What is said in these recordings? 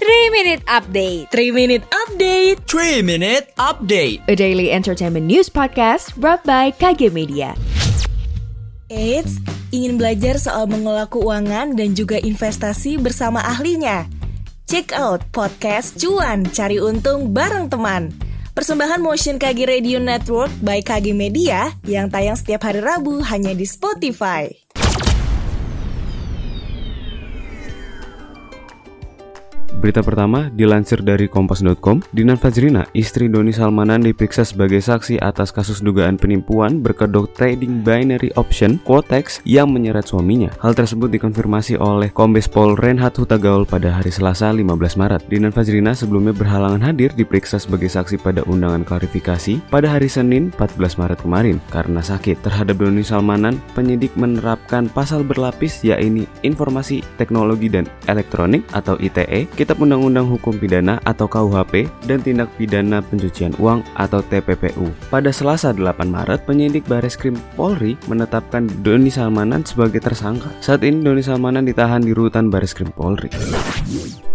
3 Minute Update. 3 Minute Update. 3 Minute Update. A daily entertainment news podcast brought by KG Media. Eits, ingin belajar soal mengelola keuangan dan juga investasi bersama ahlinya? Check out podcast Cuan Cari Untung bareng teman. Persembahan Motion KG Radio Network by KG Media yang tayang setiap hari Rabu hanya di Spotify. Berita pertama dilansir dari Kompas.com, Dinan Fajrina, istri Doni Salmanan diperiksa sebagai saksi atas kasus dugaan penipuan berkedok trading binary option Quotex yang menyeret suaminya. Hal tersebut dikonfirmasi oleh Kombes Pol Renhat Hutagaul pada hari Selasa 15 Maret. Dinan Fajrina sebelumnya berhalangan hadir diperiksa sebagai saksi pada undangan klarifikasi pada hari Senin 14 Maret kemarin karena sakit. Terhadap Doni Salmanan, penyidik menerapkan pasal berlapis yaitu informasi teknologi dan elektronik atau ITE Kitab Undang-Undang Hukum Pidana atau KUHP dan Tindak Pidana Pencucian Uang atau TPPU. Pada Selasa 8 Maret, penyidik Bareskrim Polri menetapkan Doni Salmanan sebagai tersangka. Saat ini Doni Salmanan ditahan di rutan Bareskrim Polri.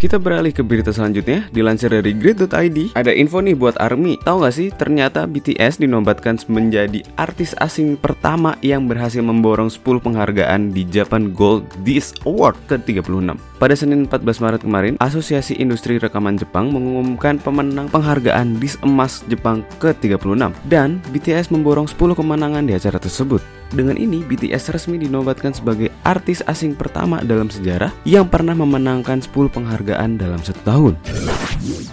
Kita beralih ke berita selanjutnya, dilansir dari grid.id. Ada info nih buat ARMY. Tahu gak sih, ternyata BTS dinobatkan menjadi artis asing pertama yang berhasil memborong 10 penghargaan di Japan Gold Disc Award ke-36. Pada Senin 14 Maret kemarin, Asosiasi Industri Rekaman Jepang mengumumkan pemenang penghargaan Disc Emas Jepang ke-36 dan BTS memborong 10 kemenangan di acara tersebut. Dengan ini, BTS resmi dinobatkan sebagai artis asing pertama dalam sejarah yang pernah memenangkan 10 penghargaan dalam satu tahun.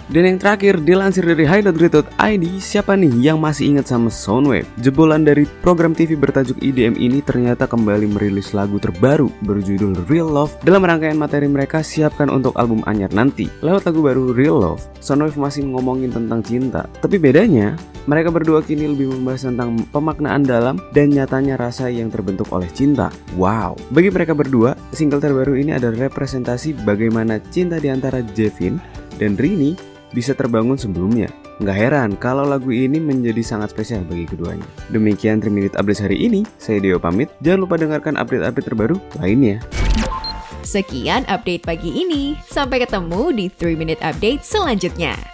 Dan yang terakhir, dilansir dari High.grid.id, siapa nih yang masih ingat sama Soundwave? Jebolan dari program TV bertajuk IDM ini ternyata kembali merilis lagu terbaru berjudul Real Love dalam rangkaian materi mereka siapkan untuk album anyar nanti. Lewat lagu baru Real Love, Soundwave masih ngomongin tentang cinta. Tapi bedanya, mereka berdua kini lebih membahas tentang pemaknaan dalam dan nyatanya rasa yang terbentuk oleh cinta. Wow. Bagi mereka berdua, single terbaru ini adalah representasi bagaimana cinta di antara Jevin dan Rini bisa terbangun sebelumnya. Nggak heran kalau lagu ini menjadi sangat spesial bagi keduanya. Demikian 3 Minute Update hari ini, saya Deo pamit. Jangan lupa dengarkan update-update terbaru lainnya. Sekian update pagi ini Sampai ketemu di 3 Minute Update selanjutnya